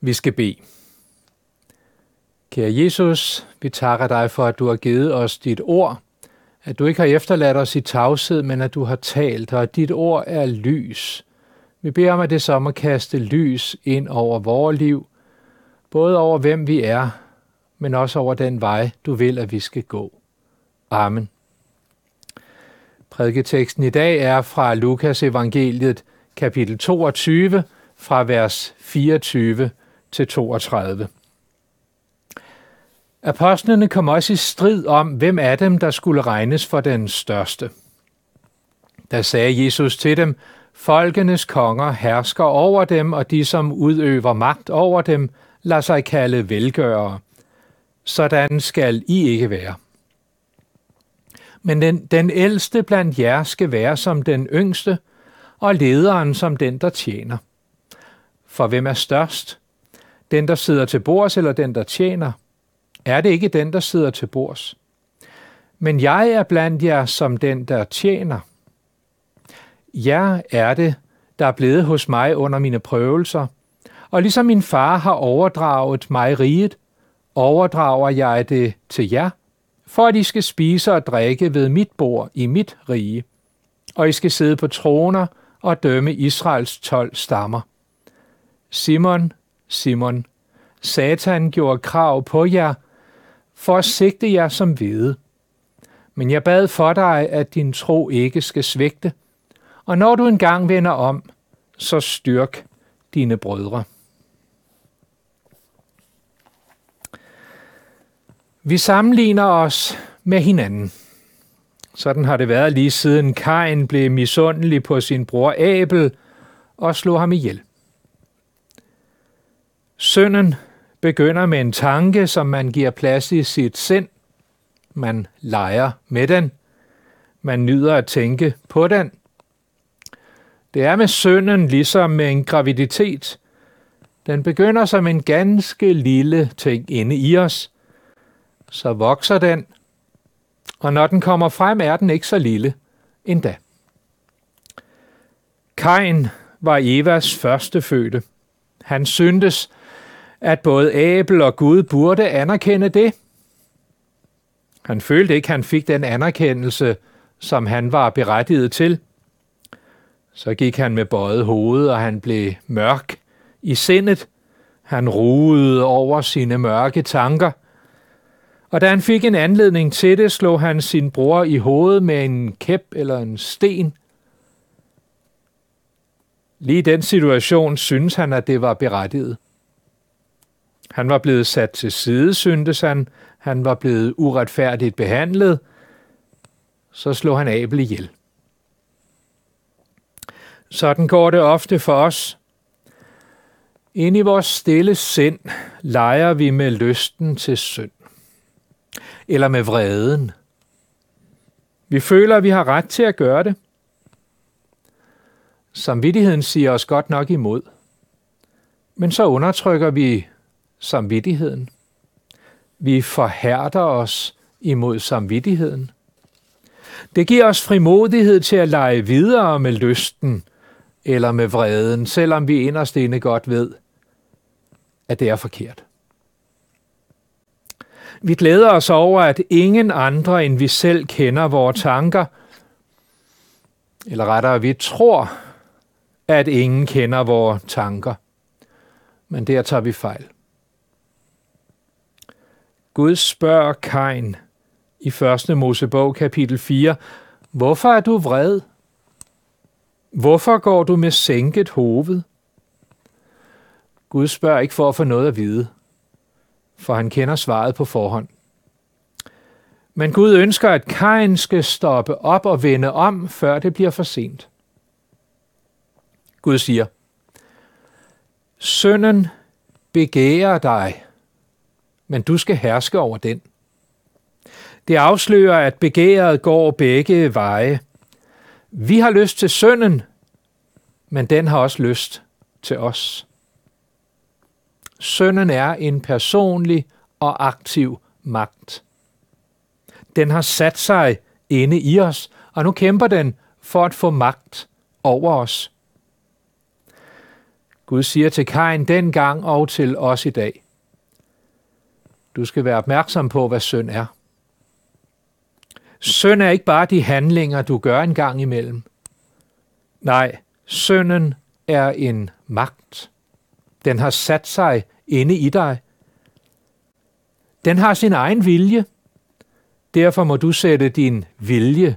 Vi skal bede. Kære Jesus, vi takker dig for, at du har givet os dit ord, at du ikke har efterladt os i tavshed, men at du har talt, og at dit ord er lys. Vi beder om, at det så må kaste lys ind over vores liv, både over hvem vi er, men også over den vej, du vil, at vi skal gå. Amen. Prædiketeksten i dag er fra Lukas evangeliet, kapitel 22, fra vers 24 til 32. Apostlene kom også i strid om, hvem af dem, der skulle regnes for den største. Der sagde Jesus til dem, Folkenes konger hersker over dem, og de, som udøver magt over dem, lader sig kalde velgørere. Sådan skal I ikke være. Men den, den ældste blandt jer skal være som den yngste, og lederen som den, der tjener. For hvem er størst? Den, der sidder til bords, eller den, der tjener? Er det ikke den, der sidder til bords? Men jeg er blandt jer som den, der tjener. Jeg er det, der er blevet hos mig under mine prøvelser, og ligesom min far har overdraget mig riget, overdrager jeg det til jer, for at I skal spise og drikke ved mit bord i mit rige, og I skal sidde på troner og dømme Israels tolv stammer. Simon, Simon, Satan gjorde krav på jer, for at sigte jer som hvide. Men jeg bad for dig, at din tro ikke skal svigte, og når du engang vender om, så styrk dine brødre. Vi sammenligner os med hinanden. Sådan har det været lige siden Kain blev misundelig på sin bror Abel og slog ham ihjel. Sønnen begynder med en tanke, som man giver plads i sit sind. Man leger med den. Man nyder at tænke på den. Det er med sønnen ligesom med en graviditet. Den begynder som en ganske lille ting inde i os. Så vokser den, og når den kommer frem, er den ikke så lille endda. Kain var Evas første fødte. Han syntes, at både Abel og Gud burde anerkende det. Han følte ikke, at han fik den anerkendelse, som han var berettiget til. Så gik han med bøjet hoved, og han blev mørk i sindet. Han ruede over sine mørke tanker. Og da han fik en anledning til det, slog han sin bror i hovedet med en kæp eller en sten. Lige i den situation synes han, at det var berettiget. Han var blevet sat til side, syntes han. Han var blevet uretfærdigt behandlet. Så slog han Abel ihjel. Sådan går det ofte for os. Ind i vores stille sind leger vi med lysten til synd. Eller med vreden. Vi føler, at vi har ret til at gøre det. Samvittigheden siger os godt nok imod. Men så undertrykker vi samvittigheden. Vi forhærder os imod samvittigheden. Det giver os frimodighed til at lege videre med lysten eller med vreden, selvom vi inderst inde godt ved, at det er forkert. Vi glæder os over, at ingen andre end vi selv kender vores tanker, eller rettere, vi tror, at ingen kender vores tanker. Men der tager vi fejl. Gud spørger Kain i 1. Mosebog kapitel 4, Hvorfor er du vred? Hvorfor går du med sænket hoved? Gud spørger ikke for at få noget at vide, for han kender svaret på forhånd. Men Gud ønsker, at Kain skal stoppe op og vende om, før det bliver for sent. Gud siger, Sønnen begærer dig, men du skal herske over den. Det afslører, at begæret går begge veje. Vi har lyst til sønnen, men den har også lyst til os. Sønnen er en personlig og aktiv magt. Den har sat sig inde i os, og nu kæmper den for at få magt over os. Gud siger til Kain dengang og til os i dag. Du skal være opmærksom på, hvad synd er. Synd er ikke bare de handlinger, du gør en gang imellem. Nej, synden er en magt. Den har sat sig inde i dig. Den har sin egen vilje. Derfor må du sætte din vilje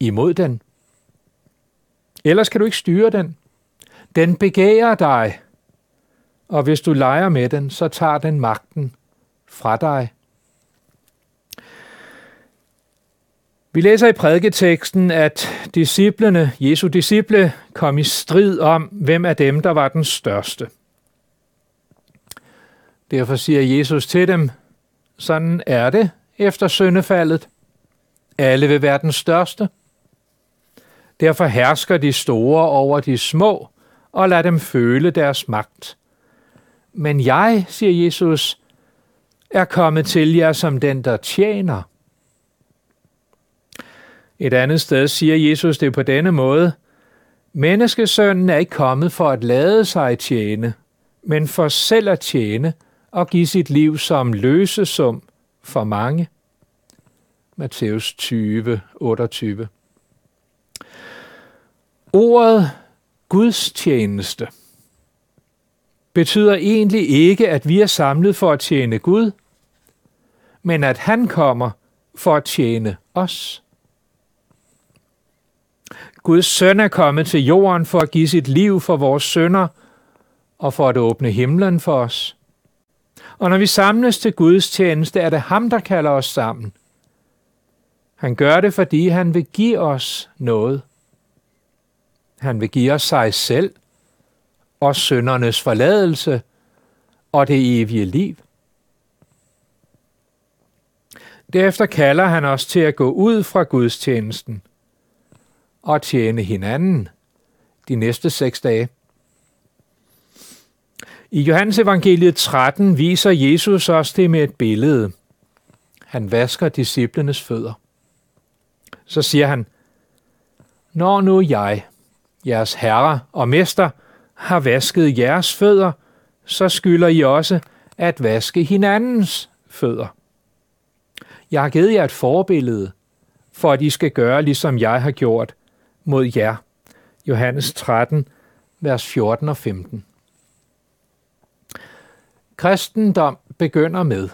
imod den. Ellers kan du ikke styre den. Den begærer dig, og hvis du leger med den, så tager den magten fra dig. Vi læser i prædiketeksten, at disciplene, Jesu disciple, kom i strid om, hvem af dem, der var den største. Derfor siger Jesus til dem, sådan er det efter syndefaldet. Alle vil være den største. Derfor hersker de store over de små, og lader dem føle deres magt. Men jeg, siger Jesus, er kommet til jer som den, der tjener. Et andet sted siger Jesus det på denne måde. Menneskesønnen er ikke kommet for at lade sig tjene, men for selv at tjene og give sit liv som løsesum for mange. Matthæus 20, 28. Ordet Guds tjeneste betyder egentlig ikke, at vi er samlet for at tjene Gud, men at han kommer for at tjene os. Guds søn er kommet til jorden for at give sit liv for vores sønder og for at åbne himlen for os. Og når vi samles til Guds tjeneste, er det ham, der kalder os sammen. Han gør det, fordi han vil give os noget. Han vil give os sig selv og søndernes forladelse og det evige liv. Derefter kalder han os til at gå ud fra gudstjenesten og tjene hinanden de næste seks dage. I Johannes evangeliet 13 viser Jesus os det med et billede. Han vasker disciplenes fødder. Så siger han, Når nu jeg, jeres herre og mester, har vasket jeres fødder, så skylder I også at vaske hinandens fødder. Jeg har givet jer et forbillede, for at I skal gøre, ligesom jeg har gjort mod jer. Johannes 13, vers 14 og 15. Kristendom begynder med,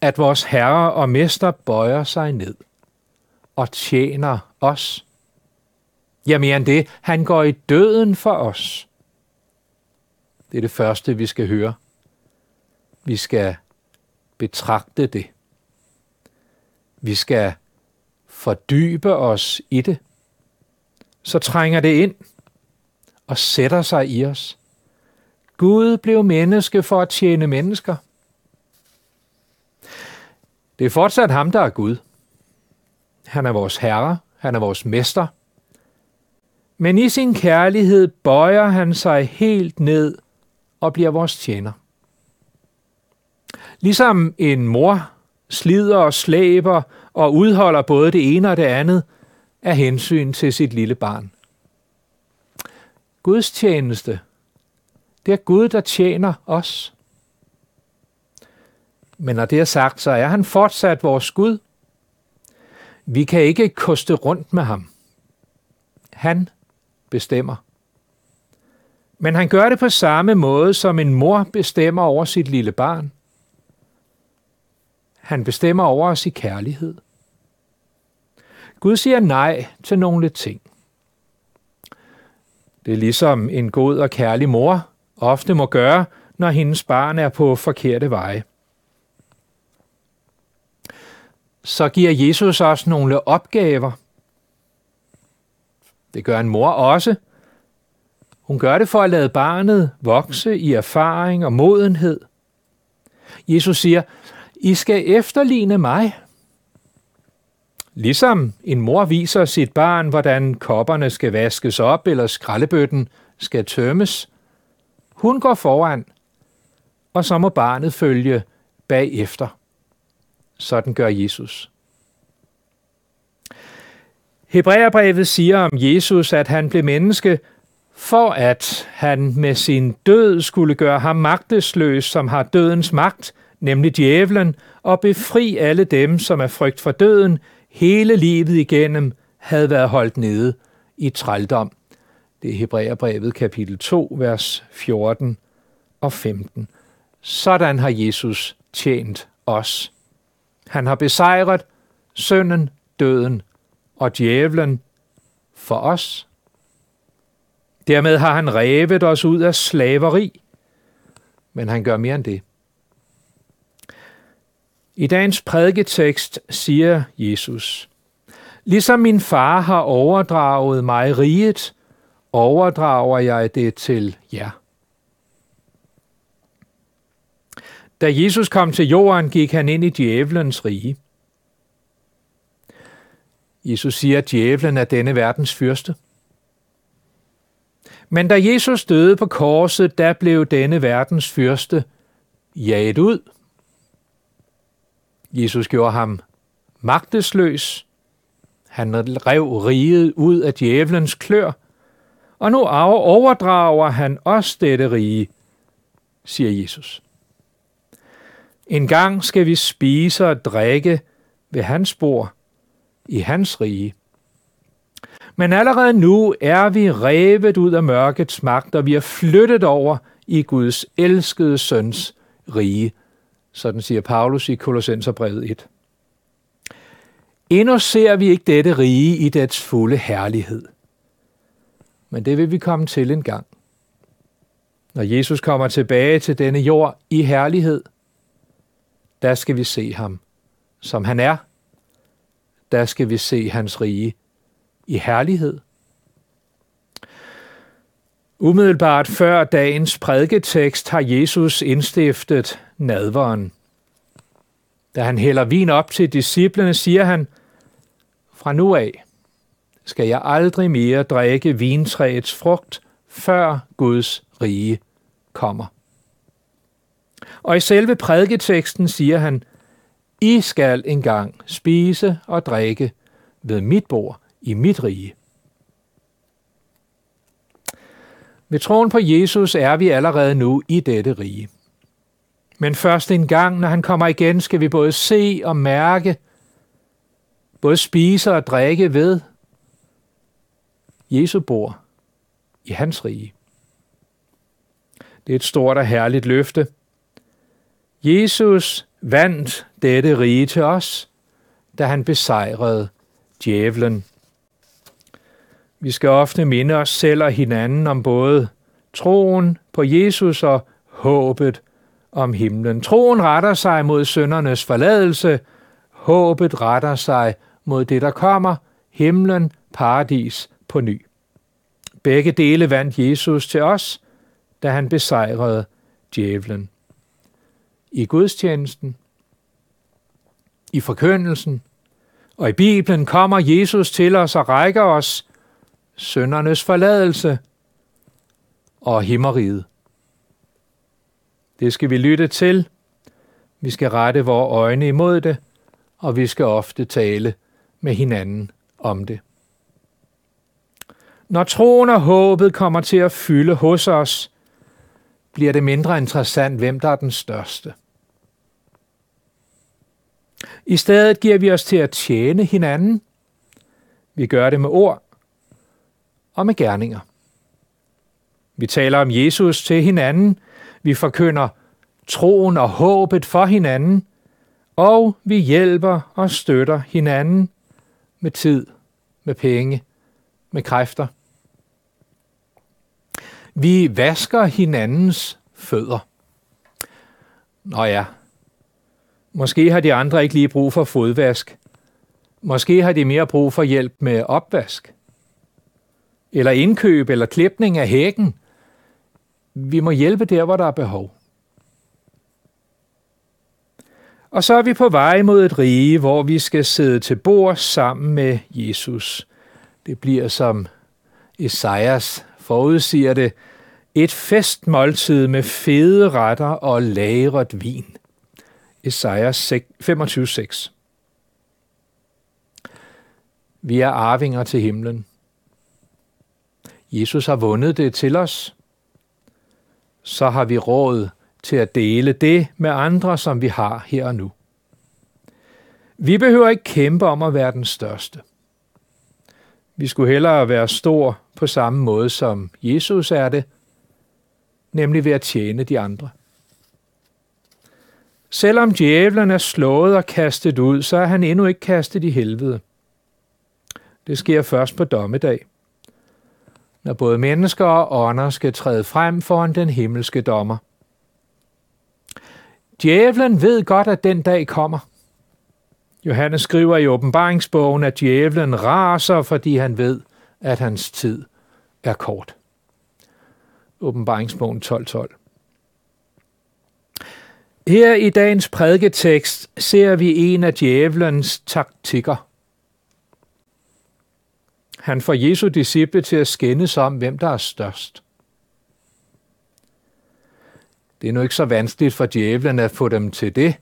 at vores Herre og Mester bøjer sig ned og tjener os. Ja, mere end det, han går i døden for os. Det er det første, vi skal høre. Vi skal betragte det. Vi skal fordybe os i det. Så trænger det ind og sætter sig i os. Gud blev menneske for at tjene mennesker. Det er fortsat ham, der er Gud. Han er vores herre, han er vores mester. Men i sin kærlighed bøjer han sig helt ned og bliver vores tjener. Ligesom en mor slider og slæber og udholder både det ene og det andet af hensyn til sit lille barn. Guds tjeneste det er Gud, der tjener os. Men når det er sagt, så er han fortsat vores Gud. Vi kan ikke koste rundt med ham. Han bestemmer. Men han gør det på samme måde, som en mor bestemmer over sit lille barn. Han bestemmer over os i kærlighed. Gud siger nej til nogle ting. Det er ligesom en god og kærlig mor, ofte må gøre, når hendes barn er på forkerte veje. Så giver Jesus os nogle opgaver. Det gør en mor også. Hun gør det for at lade barnet vokse i erfaring og modenhed. Jesus siger, i skal efterligne mig. Ligesom en mor viser sit barn, hvordan kopperne skal vaskes op eller skraldebøtten skal tømmes, hun går foran, og så må barnet følge bagefter. Sådan gør Jesus. Hebræerbrevet siger om Jesus, at han blev menneske for at han med sin død skulle gøre ham magtesløs, som har dødens magt, nemlig djævlen, og befri alle dem, som er frygt for døden, hele livet igennem havde været holdt nede i trældom. Det er Hebræerbrevet kapitel 2, vers 14 og 15. Sådan har Jesus tjent os. Han har besejret synden, døden og djævlen for os. Dermed har han revet os ud af slaveri, men han gør mere end det. I dagens prædiketekst siger Jesus, Ligesom min far har overdraget mig riget, overdrager jeg det til jer. Da Jesus kom til jorden, gik han ind i djævelens rige. Jesus siger, at djævelen er denne verdens fyrste. Men da Jesus døde på korset, der blev denne verdens fyrste jaget ud. Jesus gjorde ham magtesløs. Han rev riget ud af djævelens klør, og nu overdrager han os dette rige, siger Jesus. En gang skal vi spise og drikke ved hans bord i hans rige. Men allerede nu er vi revet ud af mørkets magt, og vi er flyttet over i Guds elskede søns rige. Sådan siger Paulus i Kolossenserbrevet 1. Endnu ser vi ikke dette rige i dets fulde herlighed. Men det vil vi komme til en gang. Når Jesus kommer tilbage til denne jord i herlighed, der skal vi se ham, som han er. Der skal vi se hans rige i herlighed. Umiddelbart før dagens prædiketekst har Jesus indstiftet nadveren. Da han hælder vin op til disciplene, siger han, fra nu af skal jeg aldrig mere drikke vintræets frugt, før Guds rige kommer. Og i selve prædiketeksten siger han, I skal engang spise og drikke ved mit bord i mit rige. Ved troen på Jesus er vi allerede nu i dette rige. Men først en gang, når han kommer igen, skal vi både se og mærke, både spise og drikke ved Jesu bor i hans rige. Det er et stort og herligt løfte. Jesus vandt dette rige til os, da han besejrede djævlen. Vi skal ofte minde os selv og hinanden om både troen på Jesus og håbet om himlen. Troen retter sig mod søndernes forladelse, håbet retter sig mod det, der kommer, himlen, paradis på ny. Begge dele vandt Jesus til os, da han besejrede djævlen. I gudstjenesten, i forkyndelsen og i Bibelen kommer Jesus til os og rækker os søndernes forladelse og himmeriget. Det skal vi lytte til. Vi skal rette vores øjne imod det, og vi skal ofte tale med hinanden om det. Når troen og håbet kommer til at fylde hos os, bliver det mindre interessant, hvem der er den største. I stedet giver vi os til at tjene hinanden. Vi gør det med ord og med gerninger. Vi taler om Jesus til hinanden. Vi forkynder troen og håbet for hinanden. Og vi hjælper og støtter hinanden med tid, med penge, med kræfter. Vi vasker hinandens fødder. Nå ja, måske har de andre ikke lige brug for fodvask. Måske har de mere brug for hjælp med opvask. Eller indkøb eller klipning af hækken. Vi må hjælpe der, hvor der er behov. Og så er vi på vej mod et rige, hvor vi skal sidde til bord sammen med Jesus. Det bliver som Esajas forudsiger det, et festmåltid med fede retter og lagret vin. Esajas 25:6. Vi er arvinger til himlen. Jesus har vundet det til os, så har vi råd til at dele det med andre, som vi har her og nu. Vi behøver ikke kæmpe om at være den største. Vi skulle hellere være stor på samme måde, som Jesus er det, nemlig ved at tjene de andre. Selvom djævlen er slået og kastet ud, så er han endnu ikke kastet i helvede. Det sker først på dommedag, når både mennesker og ånder skal træde frem foran den himmelske dommer. Djævlen ved godt, at den dag kommer. Johannes skriver i åbenbaringsbogen, at djævlen raser, fordi han ved, at hans tid er kort. Åbenbaringsbogen 12.12. Her i dagens prædiketekst ser vi en af djævelens taktikker. Han får Jesu disciple til at skændes om, hvem der er størst. Det er nu ikke så vanskeligt for djævlen at få dem til det,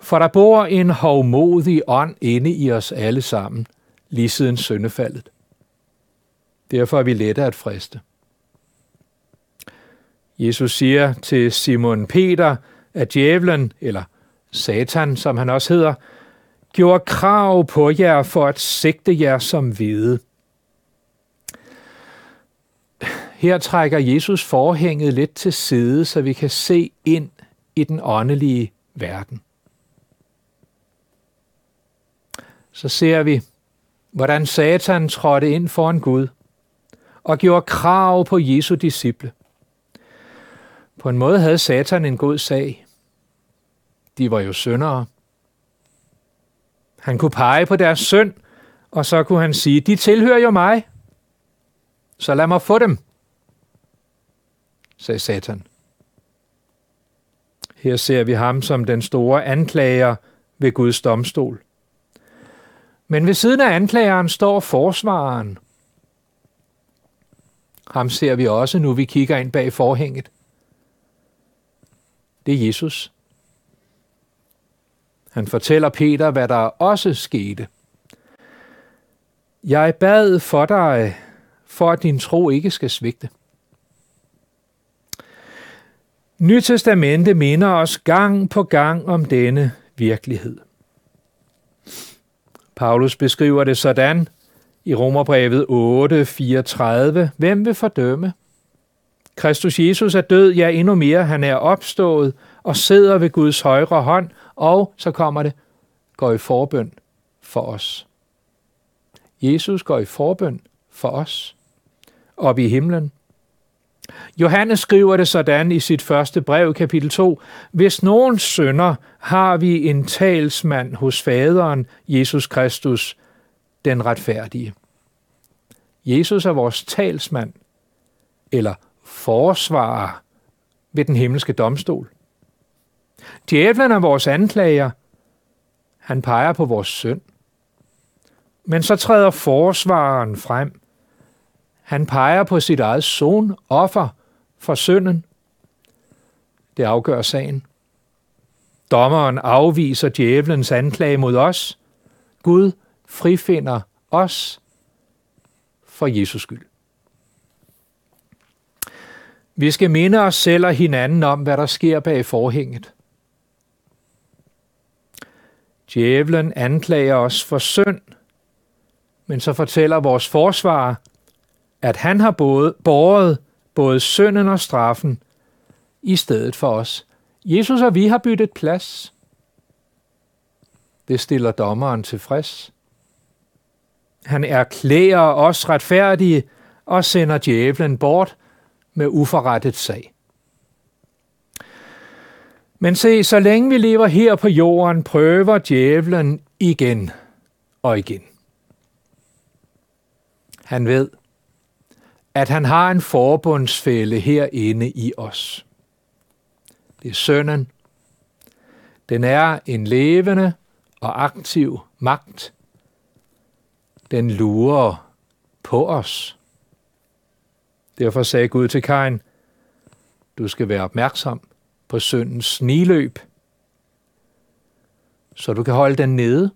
for der bor en hovmodig ånd inde i os alle sammen, lige siden syndefaldet. Derfor er vi lette at friste. Jesus siger til Simon Peter, at djævlen, eller Satan, som han også hedder, gjorde krav på jer for at sigte jer som hvide. Her trækker Jesus forhænget lidt til side, så vi kan se ind i den åndelige verden. Så ser vi, hvordan Satan trådte ind foran Gud og gjorde krav på Jesu disciple. På en måde havde Satan en god sag. De var jo syndere. Han kunne pege på deres synd, og så kunne han sige, de tilhører jo mig, så lad mig få dem, sagde Satan. Her ser vi ham som den store anklager ved Guds domstol. Men ved siden af anklageren står forsvareren. Ham ser vi også, nu vi kigger ind bag forhænget. Det er Jesus. Han fortæller Peter, hvad der også skete. Jeg bad for dig, for at din tro ikke skal svigte. Nytestamente minder os gang på gang om denne virkelighed. Paulus beskriver det sådan i Romerbrevet 8:34. Hvem vil fordømme? Kristus Jesus er død, ja endnu mere, han er opstået og sidder ved Guds højre hånd, og så kommer det, går i forbøn for os. Jesus går i forbøn for os op i himlen. Johannes skriver det sådan i sit første brev, kapitel 2. Hvis nogen sønder, har vi en talsmand hos faderen, Jesus Kristus, den retfærdige. Jesus er vores talsmand, eller forsvarer ved den himmelske domstol. Djævlen er vores anklager. Han peger på vores synd. Men så træder forsvareren frem. Han peger på sit eget son, offer for synden. Det afgør sagen. Dommeren afviser djævelens anklage mod os. Gud frifinder os for Jesus skyld. Vi skal minde os selv og hinanden om, hvad der sker bag forhænget. Djævlen anklager os for synd, men så fortæller vores forsvarer, at han har både, båret både synden og straffen i stedet for os. Jesus og vi har byttet plads. Det stiller dommeren tilfreds. Han erklærer os retfærdige og sender djævlen bort med uforrettet sag. Men se, så længe vi lever her på jorden, prøver djævlen igen og igen. Han ved, at han har en forbundsfælde herinde i os. Det er sønnen. Den er en levende og aktiv magt. Den lurer på os. Derfor sagde Gud til Kain, du skal være opmærksom på syndens sniløb, så du kan holde den nede.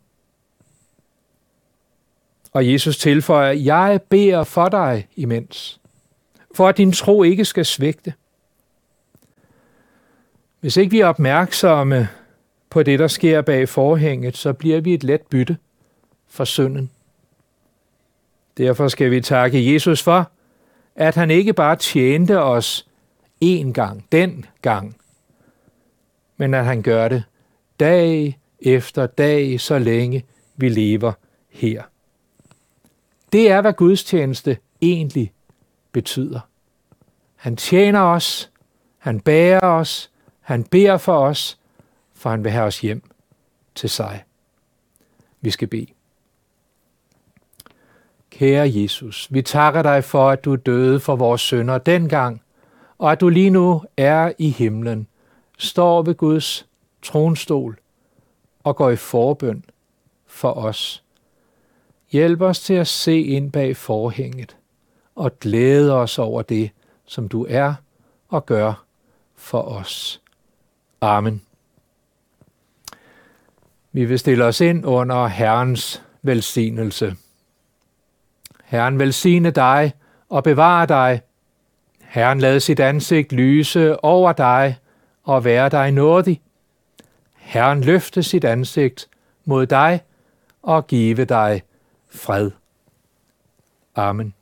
Og Jesus tilføjer, jeg beder for dig imens. for at din tro ikke skal svægte. Hvis ikke vi er opmærksomme på det, der sker bag forhænget, så bliver vi et let bytte for synden. Derfor skal vi takke Jesus for, at han ikke bare tjente os én gang, den gang, men at han gør det dag efter dag, så længe vi lever her. Det er, hvad Guds tjeneste egentlig betyder. Han tjener os, han bærer os, han beder for os, for han vil have os hjem til sig. Vi skal bede. Kære Jesus, vi takker dig for, at du døde for vores sønder dengang, og at du lige nu er i himlen, står ved Guds tronstol og går i forbøn for os. Hjælp os til at se ind bag forhænget og glæde os over det, som du er og gør for os. Amen. Vi vil stille os ind under Herrens velsignelse. Herren velsigne dig og bevare dig. Herren lad sit ansigt lyse over dig og være dig nådig. Herren løfte sit ansigt mod dig og give dig fred. Amen.